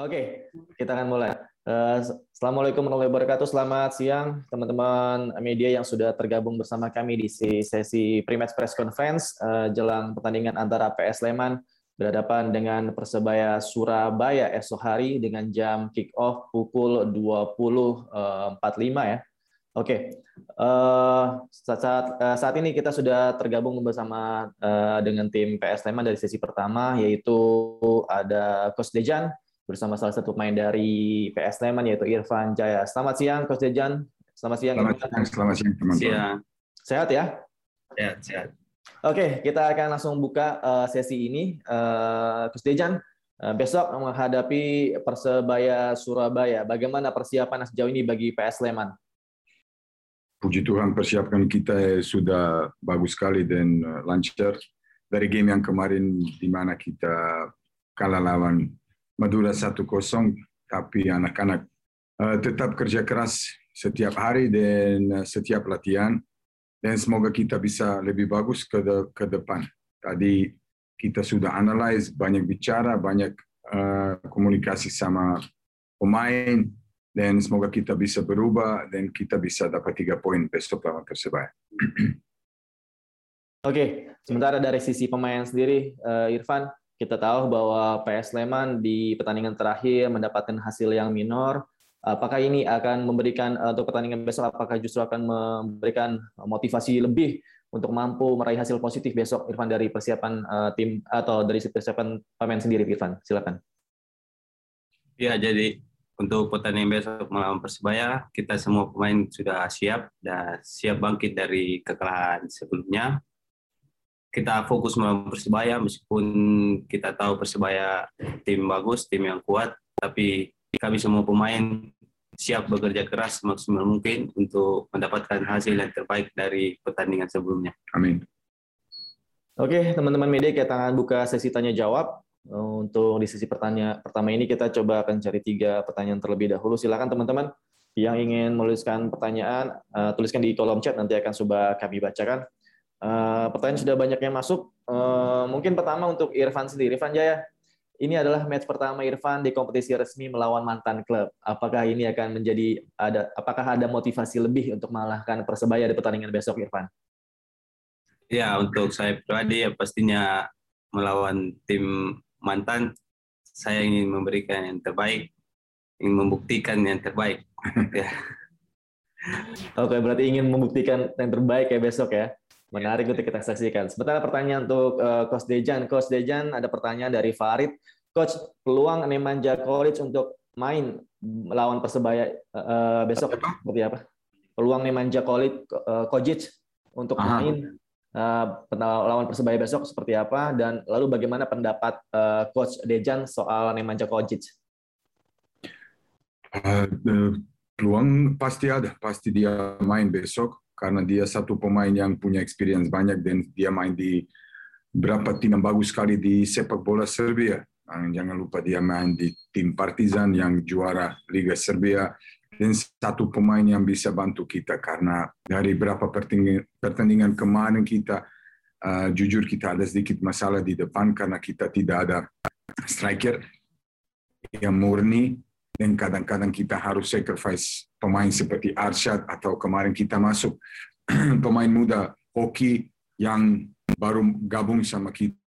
Oke, kita akan mulai. Uh, Assalamualaikum warahmatullahi wabarakatuh. Selamat siang teman-teman media yang sudah tergabung bersama kami di sesi pre-match press conference uh, jelang pertandingan antara PS Sleman berhadapan dengan Persebaya Surabaya esok hari dengan jam kick off pukul 20.45 ya. Oke, uh, saat, saat ini kita sudah tergabung bersama uh, dengan tim PS Sleman dari sesi pertama, yaitu ada Coach Dejan, bersama salah satu pemain dari PS Sleman yaitu Irfan Jaya. Selamat siang Coach Dejan. Selamat siang. Selamat siang, selamat siang teman-teman. Siang. Sehat ya? Sehat, sehat. Oke, kita akan langsung buka uh, sesi ini. Uh, Coach Dejan, uh, besok menghadapi Persebaya Surabaya. Bagaimana persiapan sejauh ini bagi PS Sleman? Puji Tuhan persiapan kita sudah bagus sekali dan lancar. Dari game yang kemarin di mana kita kalah lawan Madura 1-0, tapi anak-anak uh, tetap kerja keras setiap hari dan uh, setiap latihan. Dan semoga kita bisa lebih bagus ke, de ke depan. Tadi kita sudah analyze, banyak bicara, banyak uh, komunikasi sama pemain, dan semoga kita bisa berubah dan kita bisa dapat tiga poin besok lawan Persebaya. Oke, sementara dari sisi pemain sendiri, uh, Irfan, kita tahu bahwa PS Sleman di pertandingan terakhir mendapatkan hasil yang minor. Apakah ini akan memberikan eh, untuk pertandingan besok apakah justru akan memberikan motivasi lebih untuk mampu meraih hasil positif besok Irfan dari persiapan uh, tim atau dari persiapan pemain sendiri Irfan silakan. Ya jadi untuk pertandingan besok melawan Persebaya kita semua pemain sudah siap dan siap bangkit dari kekalahan sebelumnya kita fokus melawan Persebaya meskipun kita tahu Persebaya tim bagus, tim yang kuat, tapi kami semua pemain siap bekerja keras maksimal mungkin untuk mendapatkan hasil yang terbaik dari pertandingan sebelumnya. Amin. Oke, teman-teman media kita akan buka sesi tanya jawab. Untuk di sesi pertanyaan pertama ini kita coba akan cari tiga pertanyaan terlebih dahulu. Silakan teman-teman yang ingin menuliskan pertanyaan, uh, tuliskan di kolom chat nanti akan coba kami bacakan. Uh, pertanyaan sudah banyak yang masuk. Uh, mungkin pertama untuk Irfan sendiri. Irfan Jaya, ini adalah match pertama Irfan di kompetisi resmi melawan mantan klub. Apakah ini akan menjadi ada apakah ada motivasi lebih untuk mengalahkan Persebaya di pertandingan besok Irfan? Ya, untuk saya pribadi ya pastinya melawan tim mantan saya ingin memberikan yang terbaik, ingin membuktikan yang terbaik. ya. Oke, berarti ingin membuktikan yang terbaik ya besok ya. Menarik untuk kita saksikan. Sementara pertanyaan untuk uh, Coach Dejan. Coach Dejan ada pertanyaan dari Farid. Coach, peluang Nemanja Kolic untuk main melawan Persebaya uh, besok apa? seperti apa? Peluang Nemanja Kolic, uh, Kojic untuk Aha. main uh, lawan Persebaya besok seperti apa? Dan lalu bagaimana pendapat uh, Coach Dejan soal Nemanja Kojic? Uh, peluang pasti ada, pasti dia main besok karena dia satu pemain yang punya experience banyak dan dia main di berapa tim yang bagus sekali di sepak bola Serbia. Jangan lupa dia main di tim Partizan yang juara Liga Serbia dan satu pemain yang bisa bantu kita karena dari berapa pertandingan, pertandingan kemarin kita uh, jujur kita ada sedikit masalah di depan karena kita tidak ada striker yang murni dan kadang-kadang kita harus sacrifice pemain seperti Arsyad atau kemarin kita masuk pemain muda hoki yang baru gabung sama kita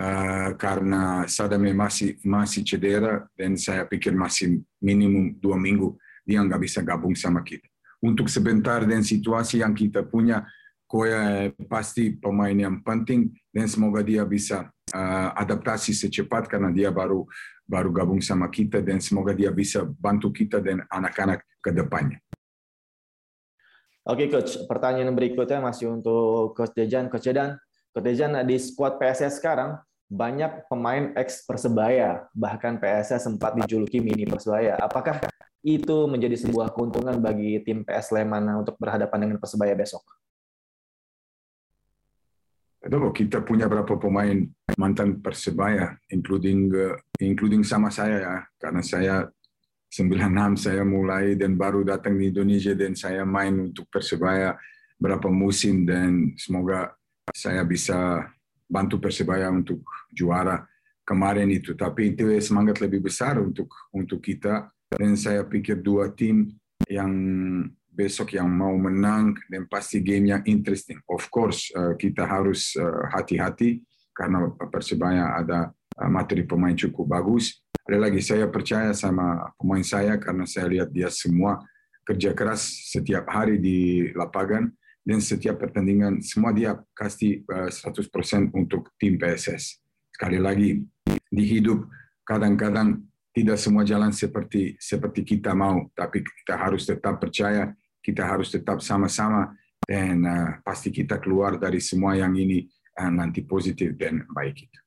uh, karena Sadame masih masih cedera dan saya pikir masih minimum dua minggu dia nggak bisa gabung sama kita. Untuk sebentar dan situasi yang kita punya, Koya pasti pemain yang penting dan semoga dia bisa uh, adaptasi secepat karena dia baru baru gabung sama kita dan semoga dia bisa bantu kita dan anak-anak ke depannya. Oke coach, pertanyaan berikutnya masih untuk coach Dejan. Coach Dejan, coach Dejan di skuad PSS sekarang banyak pemain ex Persebaya, bahkan PSS sempat dijuluki mini Persebaya. Apakah itu menjadi sebuah keuntungan bagi tim PS Sleman untuk berhadapan dengan Persebaya besok? Aduh, kita punya berapa pemain mantan Persebaya, including uh, including sama saya ya, karena saya 96 saya mulai dan baru datang di Indonesia dan saya main untuk Persebaya berapa musim dan semoga saya bisa bantu Persebaya untuk juara kemarin itu. Tapi itu semangat lebih besar untuk untuk kita. Dan saya pikir dua tim yang besok yang mau menang dan pasti game yang interesting. Of course uh, kita harus uh, hati-hati karena persebaya ada uh, materi pemain cukup bagus. Ada lagi saya percaya sama pemain saya karena saya lihat dia semua kerja keras setiap hari di lapangan dan setiap pertandingan semua dia kasih uh, 100% untuk tim PSS. Sekali lagi di hidup kadang-kadang tidak semua jalan seperti seperti kita mau, tapi kita harus tetap percaya, kita harus tetap sama-sama dan uh, pasti kita keluar dari semua yang ini uh, nanti positif dan baik itu.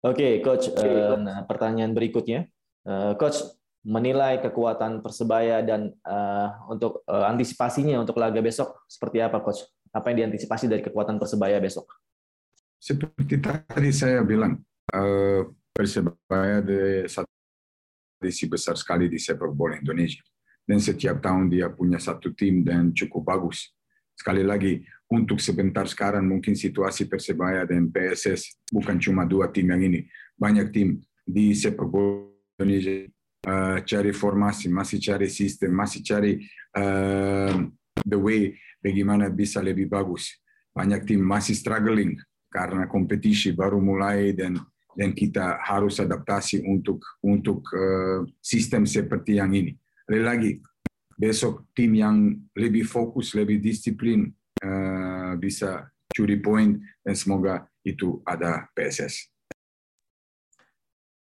Oke, okay, coach. Uh, nah, pertanyaan berikutnya, uh, coach menilai kekuatan persebaya dan uh, untuk uh, antisipasinya untuk laga besok seperti apa, coach? Apa yang diantisipasi dari kekuatan persebaya besok? Seperti tadi saya bilang, uh, Persebaya de satu tradisi besar sekali di sepak bola Indonesia. Dan setiap tahun dia punya satu tim dan cukup bagus. Sekali lagi, untuk sebentar sekarang mungkin situasi Persebaya dan PSS bukan cuma dua tim yang ini. Banyak tim di sepak bola Indonesia uh, cari formasi, masih cari sistem, masih cari uh, the way bagaimana bisa lebih bagus. Banyak tim masih struggling karena kompetisi baru mulai dan dan kita harus adaptasi untuk untuk uh, sistem seperti yang ini. Lagi lagi, besok tim yang lebih fokus, lebih disiplin uh, bisa curi poin dan semoga itu ada PSS.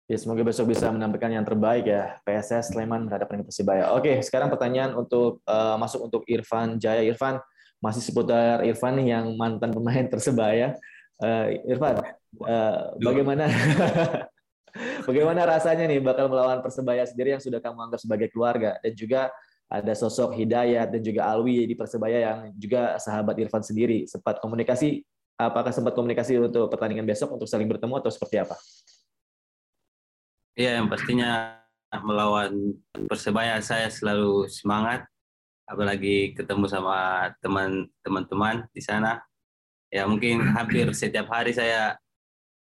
Ya, semoga besok bisa menampilkan yang terbaik ya PSS Sleman dengan Persibaya. Oke, sekarang pertanyaan untuk uh, masuk untuk Irfan Jaya. Irfan masih seputar Irfan nih yang mantan pemain Persebaya. Uh, Irfan, uh, bagaimana bagaimana rasanya nih bakal melawan Persebaya sendiri yang sudah kamu anggap sebagai keluarga dan juga ada sosok Hidayat dan juga Alwi di Persebaya yang juga sahabat Irfan sendiri. Sempat komunikasi, apakah sempat komunikasi untuk pertandingan besok untuk saling bertemu atau seperti apa? Iya, yang pastinya melawan Persebaya saya selalu semangat, apalagi ketemu sama teman-teman di sana ya mungkin hampir setiap hari saya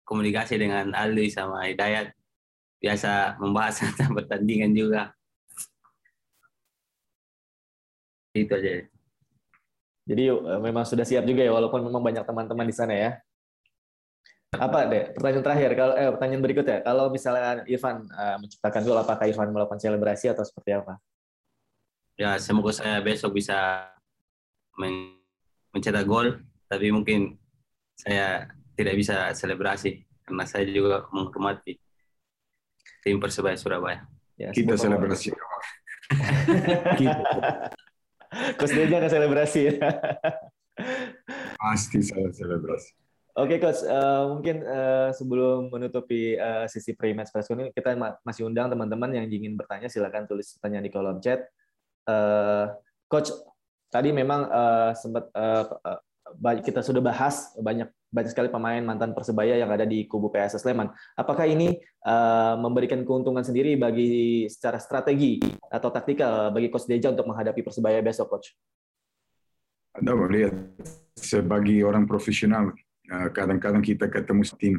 komunikasi dengan Ali sama Hidayat. Biasa membahas tentang pertandingan juga. Itu aja. Jadi eh, memang sudah siap juga ya walaupun memang banyak teman-teman di sana ya. Apa deh pertanyaan terakhir kalau eh, pertanyaan berikutnya. Kalau misalnya Irfan uh, menciptakan gol apakah Irfan melakukan selebrasi atau seperti apa? Ya semoga saya besok bisa men mencetak gol. Tapi mungkin saya tidak bisa selebrasi karena saya juga menghormati tim Persebaya Surabaya. Ya, kita selebrasi. Coach Deja nggak selebrasi ya? Pasti saya selebrasi. Oke, okay, Coach. Uh, mungkin uh, sebelum menutupi uh, sisi pre-match press ini, kita masih undang teman-teman yang ingin bertanya, silakan tulis pertanyaan di kolom chat. Uh, Coach, tadi memang uh, sempat uh, kita sudah bahas banyak banyak sekali pemain mantan persebaya yang ada di kubu PSS Sleman. Apakah ini uh, memberikan keuntungan sendiri bagi secara strategi atau taktikal bagi Coach Deja untuk menghadapi persebaya besok, Coach? Anda melihat sebagai orang profesional, eh, kadang-kadang kita ketemu tim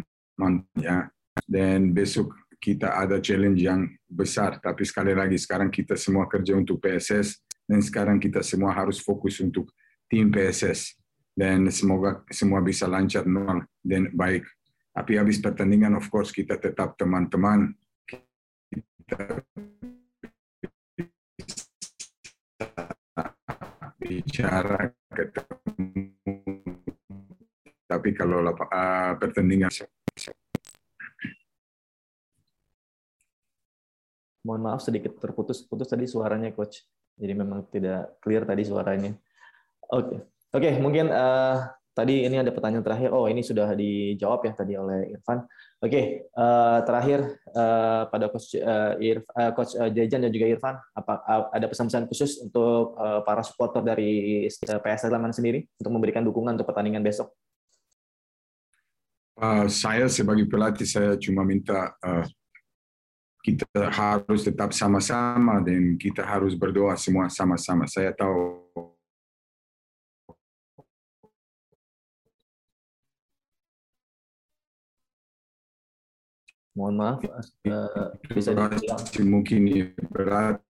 ya, dan besok kita ada challenge yang besar. Tapi sekali lagi sekarang kita semua kerja untuk PSS dan sekarang kita semua harus fokus untuk tim PSS dan semoga semua bisa lancar normal dan baik. Tapi habis pertandingan, of course, kita tetap teman-teman. Kita bicara ketemu. Tapi kalau uh, pertandingan Mohon maaf sedikit terputus-putus tadi suaranya, coach. Jadi memang tidak clear tadi suaranya. Oke. Okay. Oke, mungkin uh, tadi ini ada pertanyaan terakhir. Oh, ini sudah dijawab ya tadi oleh Irfan. Oke, uh, terakhir uh, pada coach uh, Irf, uh, coach Jajan dan juga Irfan, apa ada pesan-pesan khusus untuk uh, para supporter dari PS Sleman sendiri untuk memberikan dukungan untuk pertandingan besok? Uh, saya sebagai pelatih saya cuma minta uh, kita harus tetap sama-sama dan kita harus berdoa semua sama-sama. Saya tahu Mohon maaf, uh, bisa diulang. Mungkin berat.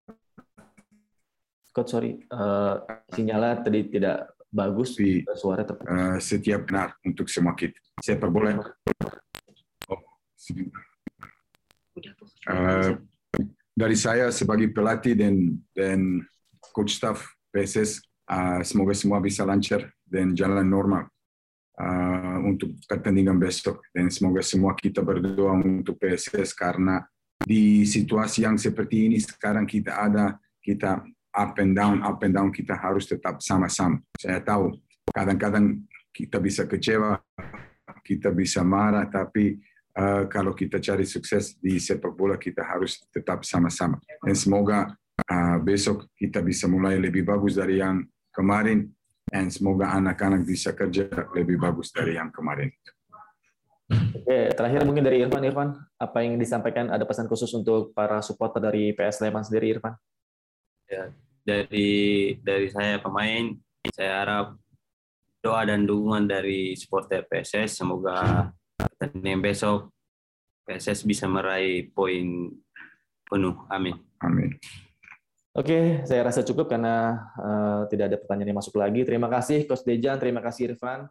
Coach, sorry, uh, sinyalnya tadi tidak bagus, Tapi, suara terputus. Uh, setiap benar untuk semua kita. Oh, uh, dari saya sebagai pelatih dan dan coach staff PSS, uh, semoga semua bisa lancar dan jalan normal uh, untuk pertandingan besok dan semoga semua kita berdoa untuk PSS karena di situasi yang seperti ini sekarang kita ada kita up and down up and down kita harus tetap sama-sama. Saya tahu kadang-kadang kita bisa kecewa, kita bisa marah, tapi uh, kalau kita cari sukses di sepak bola kita harus tetap sama-sama. Dan semoga uh, besok kita bisa mulai lebih bagus dari yang kemarin dan semoga anak-anak bisa kerja lebih bagus dari yang kemarin. Oke, terakhir mungkin dari Irfan. Irfan, apa yang disampaikan ada pesan khusus untuk para supporter dari PS Sleman sendiri, Irfan? Ya, dari dari saya pemain, saya harap doa dan dukungan dari supporter PSS semoga pertandingan besok PSS bisa meraih poin penuh. Amin. Amin. Oke, saya rasa cukup karena uh, tidak ada pertanyaan yang masuk lagi. Terima kasih Coach Dejan, terima kasih Irfan.